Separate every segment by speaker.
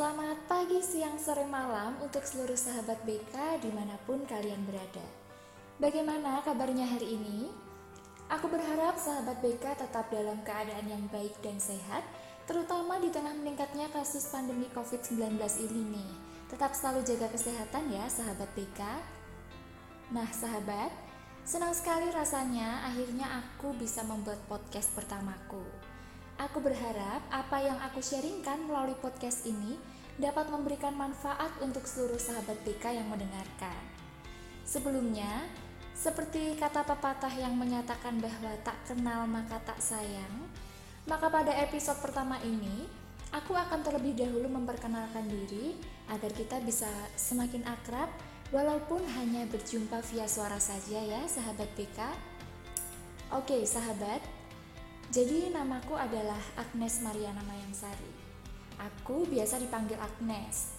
Speaker 1: Selamat pagi, siang, sore, malam untuk seluruh sahabat BK di mana pun kalian berada. Bagaimana kabarnya hari ini? Aku berharap sahabat BK tetap dalam keadaan yang baik dan sehat, terutama di tengah meningkatnya kasus pandemi COVID-19 ini nih. Tetap selalu jaga kesehatan ya sahabat BK. Nah sahabat, senang sekali rasanya akhirnya aku bisa membuat podcast pertamaku. Aku berharap apa yang aku sharingkan melalui podcast ini dapat memberikan manfaat untuk seluruh sahabat BK yang mendengarkan. Sebelumnya, seperti kata pepatah yang menyatakan bahwa tak kenal maka tak sayang, maka pada episode pertama ini, aku akan terlebih dahulu memperkenalkan diri agar kita bisa semakin akrab walaupun hanya berjumpa via suara saja ya sahabat BK. Oke sahabat, jadi namaku adalah Agnes Mariana Mayangsari. Aku biasa dipanggil Agnes.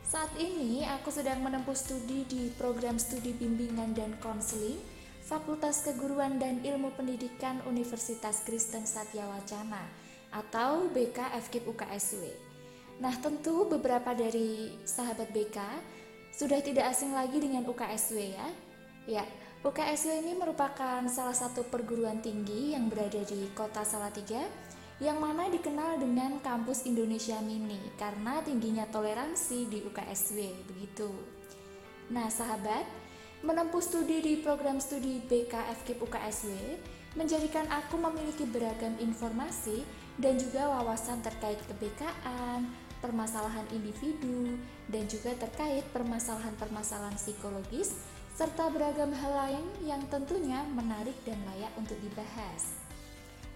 Speaker 1: Saat ini aku sedang menempuh studi di program studi bimbingan dan konseling Fakultas Keguruan dan Ilmu Pendidikan Universitas Kristen Satya Wacana atau BK FKIP UKSW. Nah, tentu beberapa dari sahabat BK sudah tidak asing lagi dengan UKSW ya. Ya, UKSW ini merupakan salah satu perguruan tinggi yang berada di kota Salatiga yang mana dikenal dengan kampus Indonesia Mini karena tingginya toleransi di UKSW begitu. Nah, sahabat, menempuh studi di program studi BKFKIP UKSW menjadikan aku memiliki beragam informasi dan juga wawasan terkait kebekaan, permasalahan individu, dan juga terkait permasalahan-permasalahan psikologis serta beragam hal lain yang tentunya menarik dan layak untuk dibahas.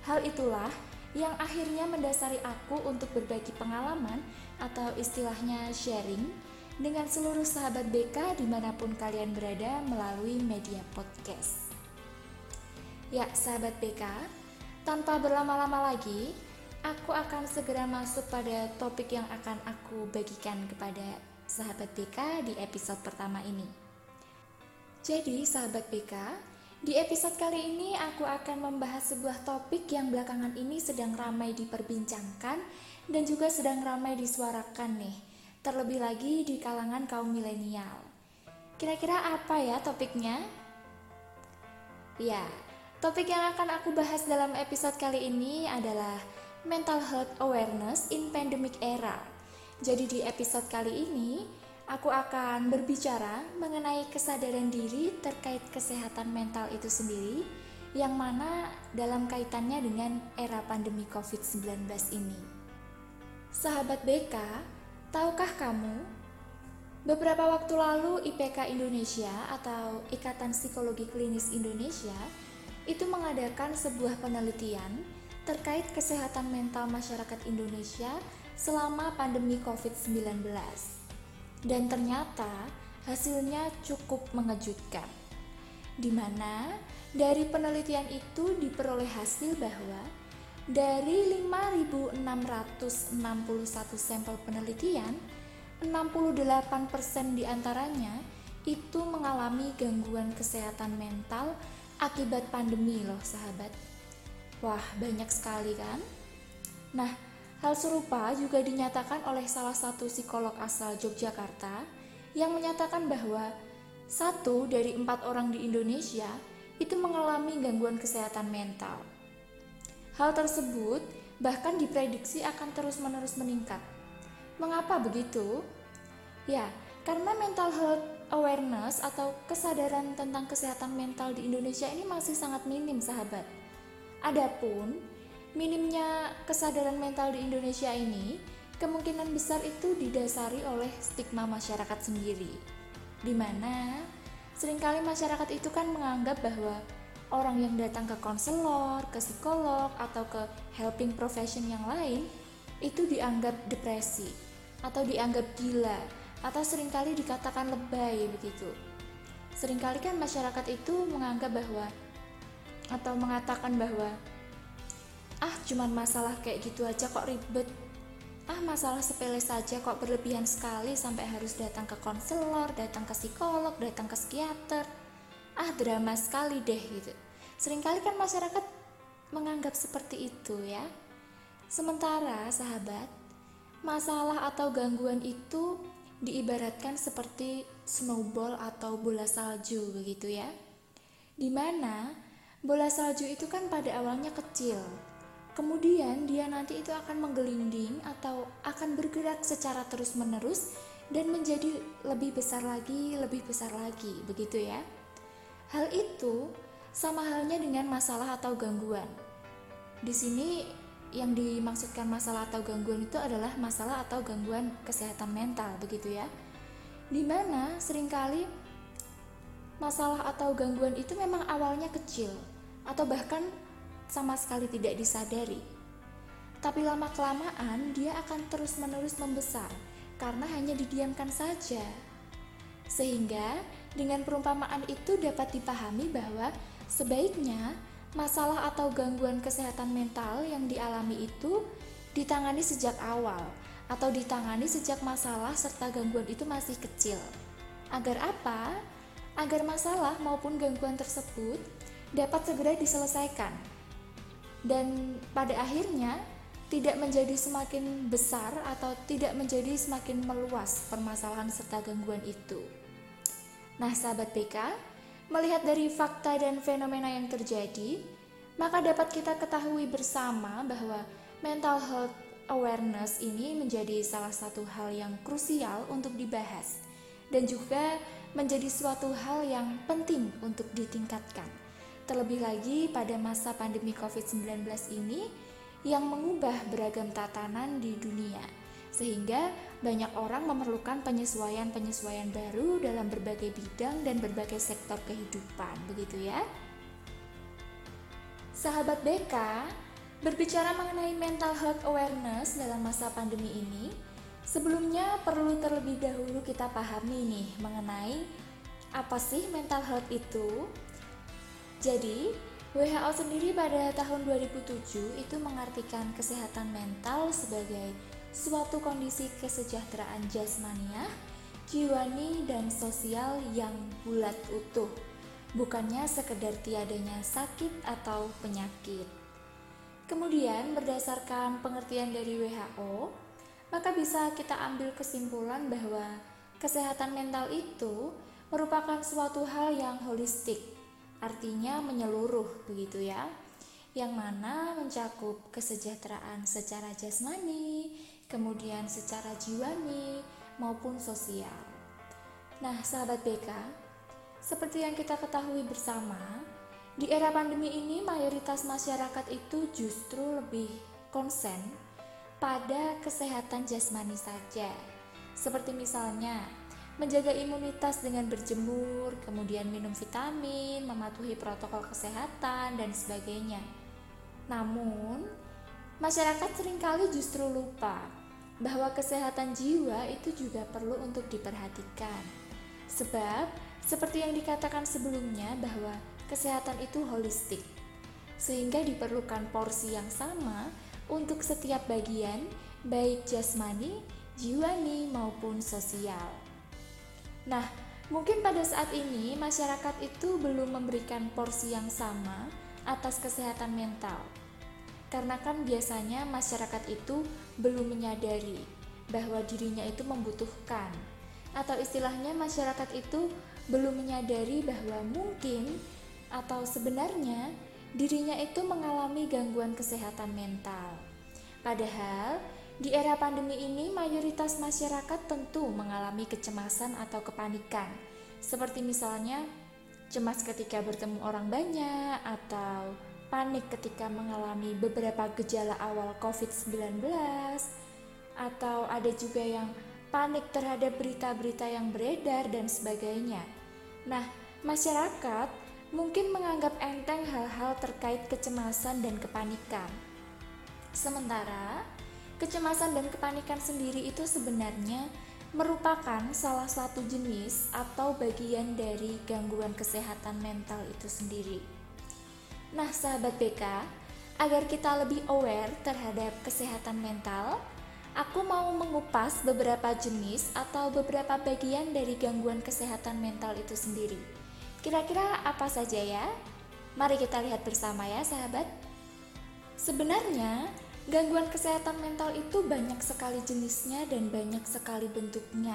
Speaker 1: Hal itulah yang akhirnya mendasari aku untuk berbagi pengalaman atau istilahnya sharing dengan seluruh sahabat BK di mana pun kalian berada melalui media podcast. Ya, sahabat BK, tanpa berlama-lama lagi, aku akan segera masuk pada topik yang akan aku bagikan kepada sahabat BK di episode pertama ini. Jadi, sahabat BK, di episode kali ini aku akan membahas sebuah topik yang belakangan ini sedang ramai diperbincangkan dan juga sedang ramai disuarakan nih, terlebih lagi di kalangan kaum milenial. Kira-kira apa ya topiknya? Ya, topik yang akan aku bahas dalam episode kali ini adalah mental health awareness in pandemic era. Jadi di episode kali ini, aku akan berbicara mengenai kesadaran diri terkait kesehatan mental itu sendiri yang mana dalam kaitannya dengan era pandemi COVID-19 ini. Sahabat BK, tahukah kamu beberapa waktu lalu IPK Indonesia atau Ikatan Psikologi Klinis Indonesia itu mengadakan sebuah penelitian terkait kesehatan mental masyarakat Indonesia selama pandemi COVID-19 dan ternyata hasilnya cukup mengejutkan. Di mana dari penelitian itu diperoleh hasil bahwa dari 5.661 sampel penelitian, 68% di antaranya itu mengalami gangguan kesehatan mental akibat pandemi loh sahabat. Wah banyak sekali kan? Nah Hal serupa juga dinyatakan oleh salah satu psikolog asal Yogyakarta yang menyatakan bahwa satu dari empat orang di Indonesia itu mengalami gangguan kesehatan mental. Hal tersebut bahkan diprediksi akan terus-menerus meningkat. Mengapa begitu? Ya, karena mental health awareness atau kesadaran tentang kesehatan mental di Indonesia ini masih sangat minim, sahabat. Adapun Minimnya kesadaran mental di Indonesia ini kemungkinan besar itu didasari oleh stigma masyarakat sendiri, di mana sering kali masyarakat itu kan menganggap bahwa orang yang datang ke konselor, ke psikolog, atau ke helping profession yang lain itu dianggap depresi atau dianggap gila atau sering kali dikatakan lebay begitu. Seringkali kan masyarakat itu menganggap bahwa atau mengatakan bahwa ah cuman masalah kayak gitu aja kok ribet. Ah masalah sepele saja kok berlebihan sekali sampai harus datang ke konselor, datang ke psikolog, datang ke psikiater. Ah drama sekali deh gitu. Seringkali kan masyarakat menganggap seperti itu ya. Sementara sahabat masalah atau gangguan itu diibaratkan seperti snowball atau bola salju begitu ya. Di mana bola salju itu kan pada awalnya kecil, kemudian dia nanti itu akan menggelinding atau akan bergerak secara terus-menerus dan menjadi lebih besar lagi, lebih besar lagi, begitu ya. Hal itu sama halnya dengan masalah atau gangguan. Di sini yang dimaksudkan masalah atau gangguan itu adalah masalah atau gangguan kesehatan mental, begitu ya. Di mana sering kali masalah atau gangguan itu memang awalnya kecil atau bahkan sama sekali tidak disadari. Tapi lama-kelamaan dia akan terus-menerus membesar karena hanya didiamkan saja. Sehingga dengan perumpamaan itu dapat dipahami bahwa sebaiknya masalah atau gangguan kesehatan mental yang dialami itu ditangani sejak awal atau ditangani sejak masalah serta gangguan itu masih kecil. Agar apa? Agar masalah maupun gangguan tersebut dapat segera diselesaikan. Dan pada akhirnya tidak menjadi semakin besar atau tidak menjadi semakin meluas permasalahan serta gangguan itu. Nah, sahabat BK, melihat dari fakta dan fenomena yang terjadi, maka dapat kita ketahui bersama bahwa mental health awareness ini menjadi salah satu hal yang krusial untuk dibahas dan juga menjadi suatu hal yang penting untuk ditingkatkan. Terlebih lagi pada masa pandemi COVID-19 ini, yang mengubah beragam tatanan di dunia, sehingga banyak orang memerlukan penyesuaian-penyesuaian baru dalam berbagai bidang dan berbagai sektor kehidupan, begitu ya. Sahabat BK, berbicara mengenai mental health awareness dalam masa pandemi ini, sebelumnya perlu terlebih dahulu kita pahami nih mengenai apa sih mental health itu. Jadi, WHO sendiri pada tahun 2007 itu mengartikan kesehatan mental sebagai suatu kondisi kesejahteraan jasmaniah, jiwani, dan sosial yang bulat utuh, bukannya sekedar tiadanya sakit atau penyakit. Kemudian berdasarkan pengertian dari WHO, maka bisa kita ambil kesimpulan bahwa kesehatan mental itu merupakan suatu hal yang holistik artinya menyeluruh begitu ya yang mana mencakup kesejahteraan secara jasmani, kemudian secara jiwani maupun sosial. Nah, sahabat BK, seperti yang kita ketahui bersama, di era pandemi ini mayoritas masyarakat itu justru lebih konsen pada kesehatan jasmani saja. Seperti misalnya menjaga imunitas dengan berjemur, kemudian minum vitamin, mematuhi protokol kesehatan, dan sebagainya. Namun, masyarakat sering kali justru lupa bahwa kesehatan jiwa itu juga perlu untuk diperhatikan. Sebab, seperti yang dikatakan sebelumnya bahwa kesehatan itu holistik, sehingga diperlukan porsi yang sama untuk setiap bagian, baik jasmani, jiwani, maupun sosial. Nah, mungkin pada saat ini masyarakat itu belum memberikan porsi yang sama atas kesehatan mental. Karena kan biasanya masyarakat itu belum menyadari bahwa dirinya itu membutuhkan atau istilahnya masyarakat itu belum menyadari bahwa mungkin atau sebenarnya dirinya itu mengalami gangguan kesehatan mental. Padahal di era pandemi ini, mayoritas masyarakat tentu mengalami kecemasan atau kepanikan, seperti misalnya cemas ketika bertemu orang banyak atau panik ketika mengalami beberapa gejala awal COVID-19, atau ada juga yang panik terhadap berita-berita yang beredar dan sebagainya. Nah, masyarakat mungkin menganggap enteng hal-hal terkait kecemasan dan kepanikan. Sementara Kecemasan dan kepanikan sendiri itu sebenarnya merupakan salah satu jenis atau bagian dari gangguan kesehatan mental itu sendiri. Nah, sahabat BK, agar kita lebih aware terhadap kesehatan mental, aku mau mengupas beberapa jenis atau beberapa bagian dari gangguan kesehatan mental itu sendiri. Kira-kira apa saja ya? Mari kita lihat bersama ya, sahabat. Sebenarnya, Gangguan kesehatan mental itu banyak sekali jenisnya dan banyak sekali bentuknya.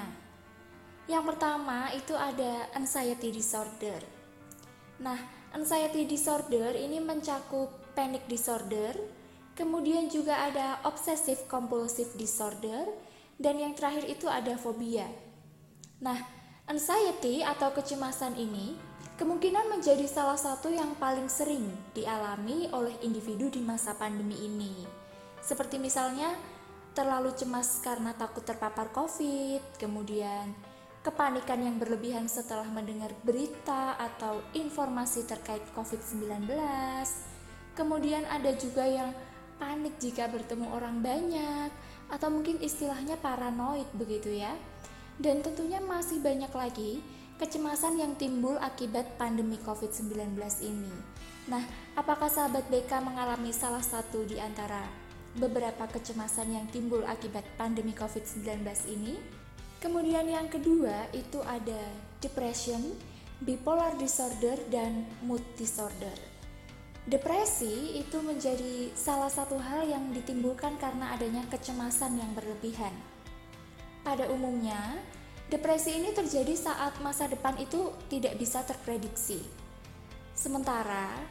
Speaker 1: Yang pertama itu ada anxiety disorder. Nah, anxiety disorder ini mencakup panic disorder, kemudian juga ada obsessive compulsive disorder, dan yang terakhir itu ada fobia. Nah, anxiety atau kecemasan ini kemungkinan menjadi salah satu yang paling sering dialami oleh individu di masa pandemi ini. Seperti misalnya terlalu cemas karena takut terpapar COVID, kemudian kepanikan yang berlebihan setelah mendengar berita atau informasi terkait COVID-19. Kemudian ada juga yang panik jika bertemu orang banyak atau mungkin istilahnya paranoid begitu ya. Dan tentunya masih banyak lagi kecemasan yang timbul akibat pandemi COVID-19 ini. Nah, apakah sahabat BK mengalami salah satu di antara beberapa kecemasan yang timbul akibat pandemi COVID-19 ini? Kemudian yang kedua itu ada depression, bipolar disorder, dan mood disorder. Depresi itu menjadi salah satu hal yang ditimbulkan karena adanya kecemasan yang berlebihan. Pada umumnya, Depresi ini terjadi saat masa depan itu tidak bisa terprediksi. Sementara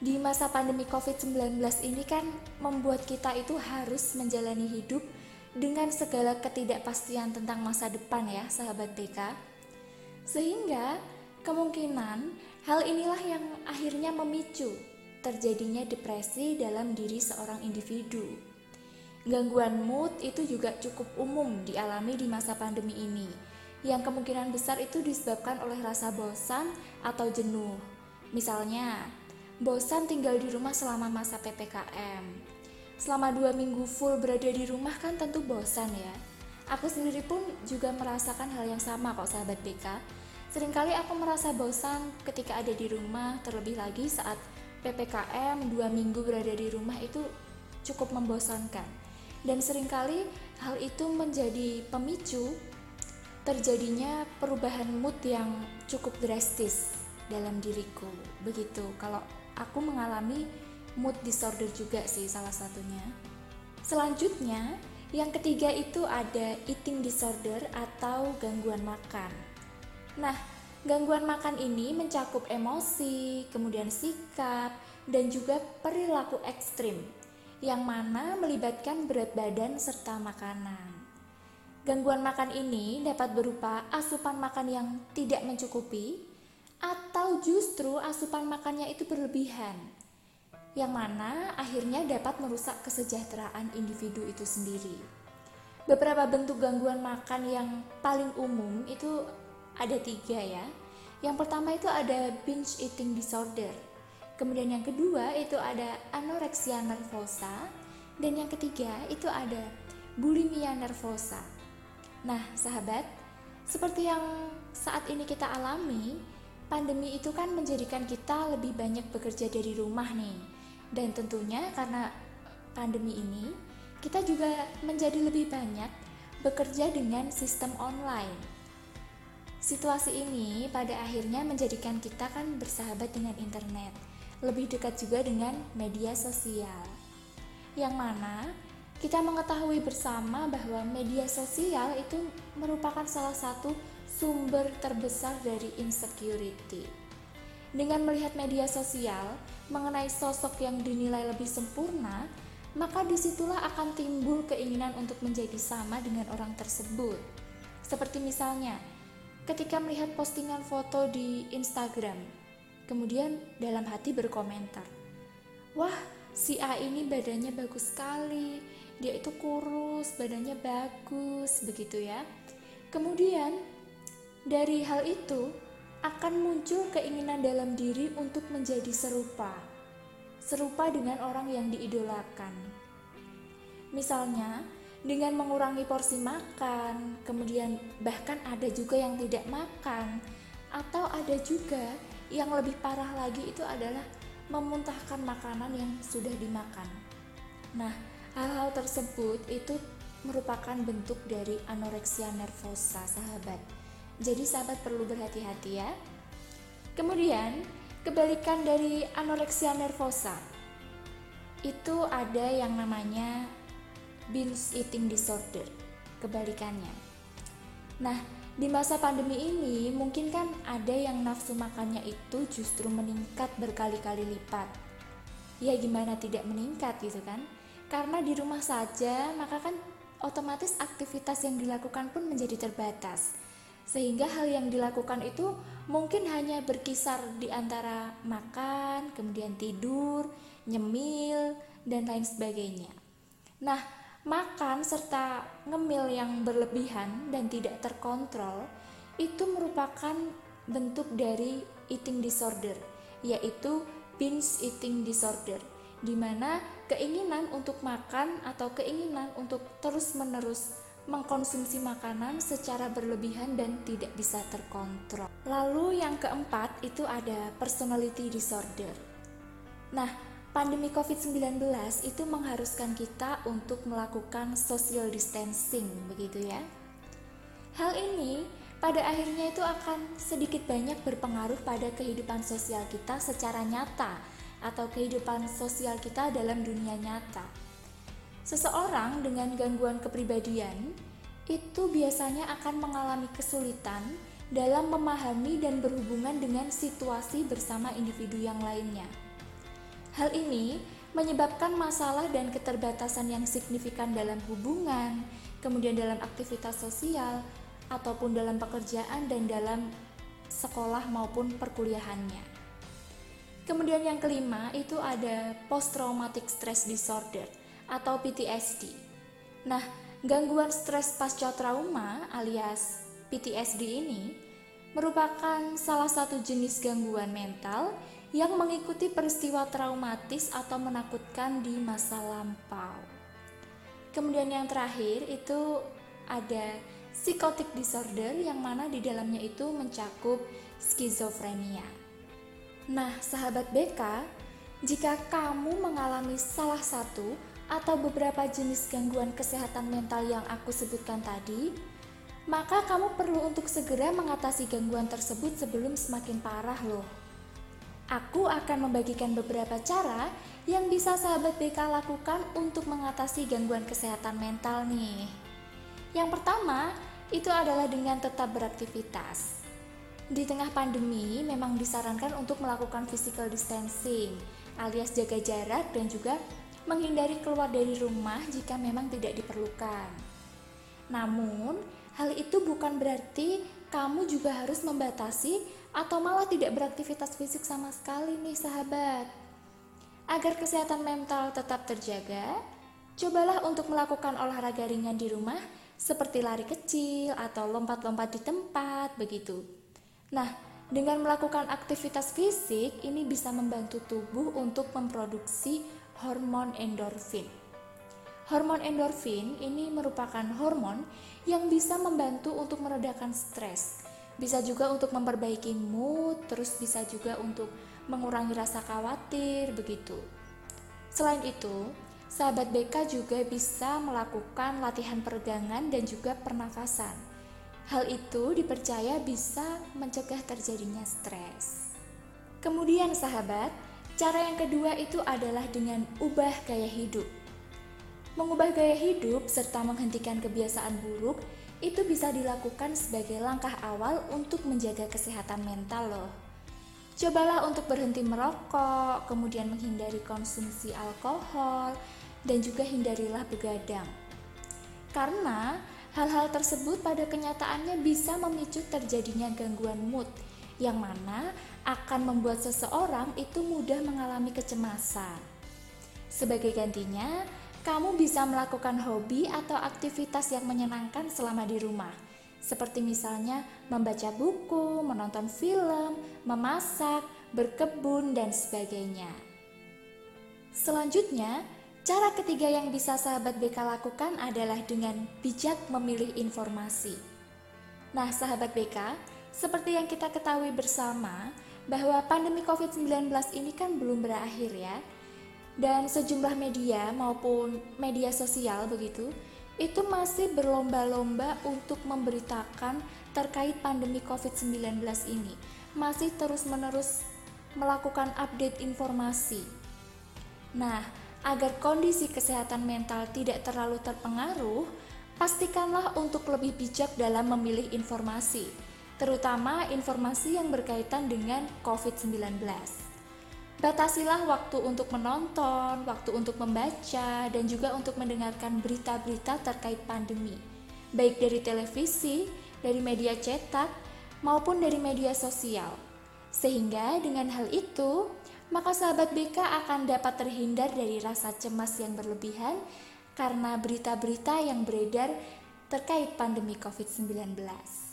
Speaker 1: di masa pandemi COVID-19 ini kan membuat kita itu harus menjalani hidup dengan segala ketidakpastian tentang masa depan ya sahabat BK. Sehingga kemungkinan hal inilah yang akhirnya memicu terjadinya depresi dalam diri seorang individu. Gangguan mood itu juga cukup umum dialami di masa pandemi ini yang kemungkinan besar itu disebabkan oleh rasa bosan atau jenuh. Misalnya, bosan tinggal di rumah selama masa PPKM. Selama dua minggu full berada di rumah kan tentu bosan ya. Aku sendiri pun juga merasakan hal yang sama kok sahabat BK. Seringkali aku merasa bosan ketika ada di rumah, terlebih lagi saat PPKM dua minggu berada di rumah itu cukup membosankan. Dan sering kali hal itu menjadi pemicu terjadinya perubahan mood yang cukup drastis dalam diriku. Begitu. Kalau aku mengalami mood disorder juga sih salah satunya. Selanjutnya, yang ketiga itu ada eating disorder atau gangguan makan. Nah, gangguan makan ini mencakup emosi, kemudian sikap, dan juga perilaku ekstrim yang mana melibatkan berat badan serta makanan. Gangguan makan ini dapat berupa asupan makan yang tidak mencukupi atau justru asupan makannya itu berlebihan yang mana akhirnya dapat merusak kesejahteraan individu itu sendiri. Beberapa bentuk gangguan makan yang paling umum itu ada tiga ya. Yang pertama itu ada binge eating disorder. Kemudian yang kedua itu ada anorexia nervosa. Dan yang ketiga itu ada bulimia nervosa. Nah, sahabat, seperti yang saat ini kita alami, pandemi itu kan menjadikan kita lebih banyak bekerja dari rumah nih. Dan tentunya karena pandemi ini, kita juga menjadi lebih banyak bekerja dengan sistem online. Situasi ini pada akhirnya menjadikan kita kan bersahabat dengan internet, lebih dekat juga dengan media sosial. Yang mana kita mengetahui bersama bahwa media sosial itu merupakan salah satu sumber terbesar dari insecurity. Dengan melihat media sosial mengenai sosok yang dinilai lebih sempurna, maka di situlah akan timbul keinginan untuk menjadi sama dengan orang tersebut. Seperti misalnya, ketika melihat postingan foto di Instagram, kemudian dalam hati berkomentar, "Wah, si A ini badannya bagus sekali, dia itu kurus, badannya bagus, begitu ya. Kemudian dari hal itu akan muncul keinginan dalam diri untuk menjadi serupa. Serupa dengan orang yang diidolakan. Misalnya, dengan mengurangi porsi makan, kemudian bahkan ada juga yang tidak makan, atau ada juga yang lebih parah lagi itu adalah memuntahkan makanan yang sudah dimakan. Nah, Hal-hal tersebut itu merupakan bentuk dari anoreksia nervosa, sahabat. Jadi sahabat perlu berhati-hati ya. Kemudian, kebalikan dari anoreksia nervosa. itu ada yang namanya binge eating disorder, kebalikannya. Nah, di masa pandemi ini mungkin kan ada yang nafsu makannya itu justru meningkat berkali-kali lipat. Ya gimana tidak meningkat gitu kan? Karena di rumah saja, maka kan otomatis aktivitas yang dilakukan pun menjadi terbatas. Sehingga hal yang dilakukan itu mungkin hanya berkisar di antara makan, kemudian tidur, nyemil, dan lain sebagainya. Nah, makan serta ngemil yang berlebihan dan tidak terkontrol itu merupakan bentuk dari eating disorder, yaitu binge eating disorder, di mana keinginan untuk makan atau keinginan untuk terus-menerus mengkonsumsi makanan secara berlebihan dan tidak bisa terkontrol. Lalu yang keempat itu ada personality disorder. Nah, pandemi COVID-19 itu mengharuskan kita untuk melakukan social distancing, begitu ya. Hal ini pada akhirnya itu akan sedikit banyak berpengaruh pada kehidupan sosial kita secara nyata atau kehidupan sosial kita dalam dunia nyata. Seseorang dengan gangguan kepribadian itu biasanya akan mengalami kesulitan dalam memahami dan berhubungan dengan situasi bersama individu yang lainnya. Hal ini menyebabkan masalah dan keterbatasan yang signifikan dalam hubungan, kemudian dalam aktivitas sosial, ataupun dalam pekerjaan dan dalam sekolah maupun perkuliahannya. Kemudian yang kelima itu ada post traumatic stress disorder atau PTSD. Nah, gangguan stres pasca trauma alias PTSD ini merupakan salah satu jenis gangguan mental yang mengikuti peristiwa traumatis atau menakutkan di masa lampau. Kemudian yang terakhir itu ada psychotic disorder yang mana di dalamnya itu mencakup skizofrenia. Nah, sahabat BK, jika kamu mengalami salah satu atau beberapa jenis gangguan kesehatan mental yang aku sebutkan tadi, maka kamu perlu untuk segera mengatasi gangguan tersebut sebelum semakin parah loh. Aku akan membagikan beberapa cara yang bisa sahabat BK lakukan untuk mengatasi gangguan kesehatan mental nih. Yang pertama, itu adalah dengan tetap beraktivitas. Di tengah pandemi, memang disarankan untuk melakukan physical distancing, alias jaga jarak dan juga menghindari keluar dari rumah jika memang tidak diperlukan. Namun, hal itu bukan berarti kamu juga harus membatasi atau malah tidak beraktivitas fisik sama sekali nih sahabat. Agar kesehatan mental tetap terjaga, cobalah untuk melakukan olahraga ringan di rumah seperti lari kecil atau lompat-lompat di tempat begitu. Nah, dengan melakukan aktivitas fisik ini bisa membantu tubuh untuk memproduksi hormon endorfin. Hormon endorfin ini merupakan hormon yang bisa membantu untuk meredakan stres bisa juga untuk memperbaiki mood, terus bisa juga untuk mengurangi rasa khawatir, begitu. Selain itu, sahabat BK juga bisa melakukan latihan peregangan dan juga pernafasan. Hal itu dipercaya bisa mencegah terjadinya stres. Kemudian sahabat, cara yang kedua itu adalah dengan ubah gaya hidup. Mengubah gaya hidup serta menghentikan kebiasaan buruk itu bisa dilakukan sebagai langkah awal untuk menjaga kesehatan mental loh. Cobalah untuk berhenti merokok, kemudian menghindari konsumsi alkohol, dan juga hindarilah begadang. Karena hal-hal tersebut pada kenyataannya bisa memicu terjadinya gangguan mood, yang mana akan membuat seseorang itu mudah mengalami kecemasan. Sebagai gantinya, kamu bisa melakukan hobi atau aktivitas yang menyenangkan selama di rumah, seperti misalnya membaca buku, menonton film, memasak, berkebun, dan sebagainya. Selanjutnya, cara ketiga yang bisa sahabat BK lakukan adalah dengan bijak memilih informasi. Nah, sahabat BK, seperti yang kita ketahui bersama, bahwa pandemi COVID-19 ini kan belum berakhir ya dan sejumlah media maupun media sosial begitu itu masih berlomba-lomba untuk memberitakan terkait pandemi COVID-19 ini. Masih terus-menerus melakukan update informasi. Nah, agar kondisi kesehatan mental tidak terlalu terpengaruh, pastikanlah untuk lebih bijak dalam memilih informasi, terutama informasi yang berkaitan dengan COVID-19. Batasilah waktu untuk menonton, waktu untuk membaca, dan juga untuk mendengarkan berita-berita terkait pandemi, baik dari televisi, dari media cetak, maupun dari media sosial. Sehingga dengan hal itu, maka sahabat BK akan dapat terhindar dari rasa cemas yang berlebihan karena berita-berita yang beredar terkait pandemi COVID-19.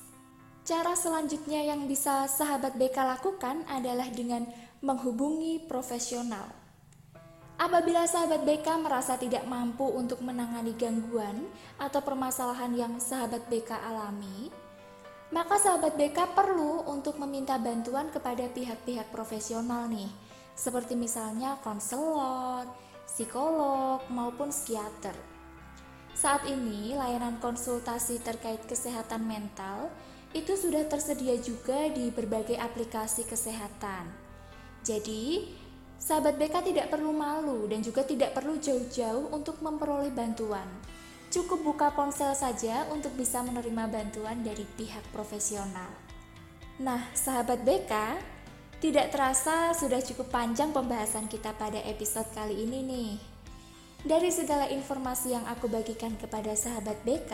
Speaker 1: Cara selanjutnya yang bisa sahabat BK lakukan adalah dengan menghubungi profesional. Apabila sahabat BK merasa tidak mampu untuk menangani gangguan atau permasalahan yang sahabat BK alami, maka sahabat BK perlu untuk meminta bantuan kepada pihak-pihak profesional nih seperti misalnya konselor, psikolog, maupun psikiater. Saat ini, layanan konsultasi terkait kesehatan mental itu sudah tersedia juga di berbagai aplikasi kesehatan. Jadi, sahabat BK tidak perlu malu dan juga tidak perlu jauh-jauh untuk memperoleh bantuan. Cukup buka ponsel saja untuk bisa menerima bantuan dari pihak profesional. Nah, sahabat BK, tidak terasa sudah cukup panjang pembahasan kita pada episode kali ini nih. Dari segala informasi yang aku bagikan kepada sahabat BK,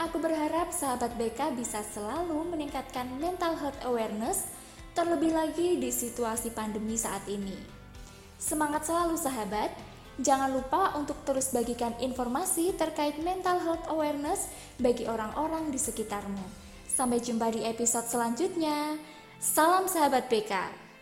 Speaker 1: aku berharap sahabat BK bisa selalu meningkatkan mental health awareness terlebih lagi di situasi pandemi saat ini. Semangat selalu sahabat, jangan lupa untuk terus bagikan informasi terkait mental health awareness bagi orang-orang di sekitarmu. Sampai jumpa di episode selanjutnya. Salam sahabat PK.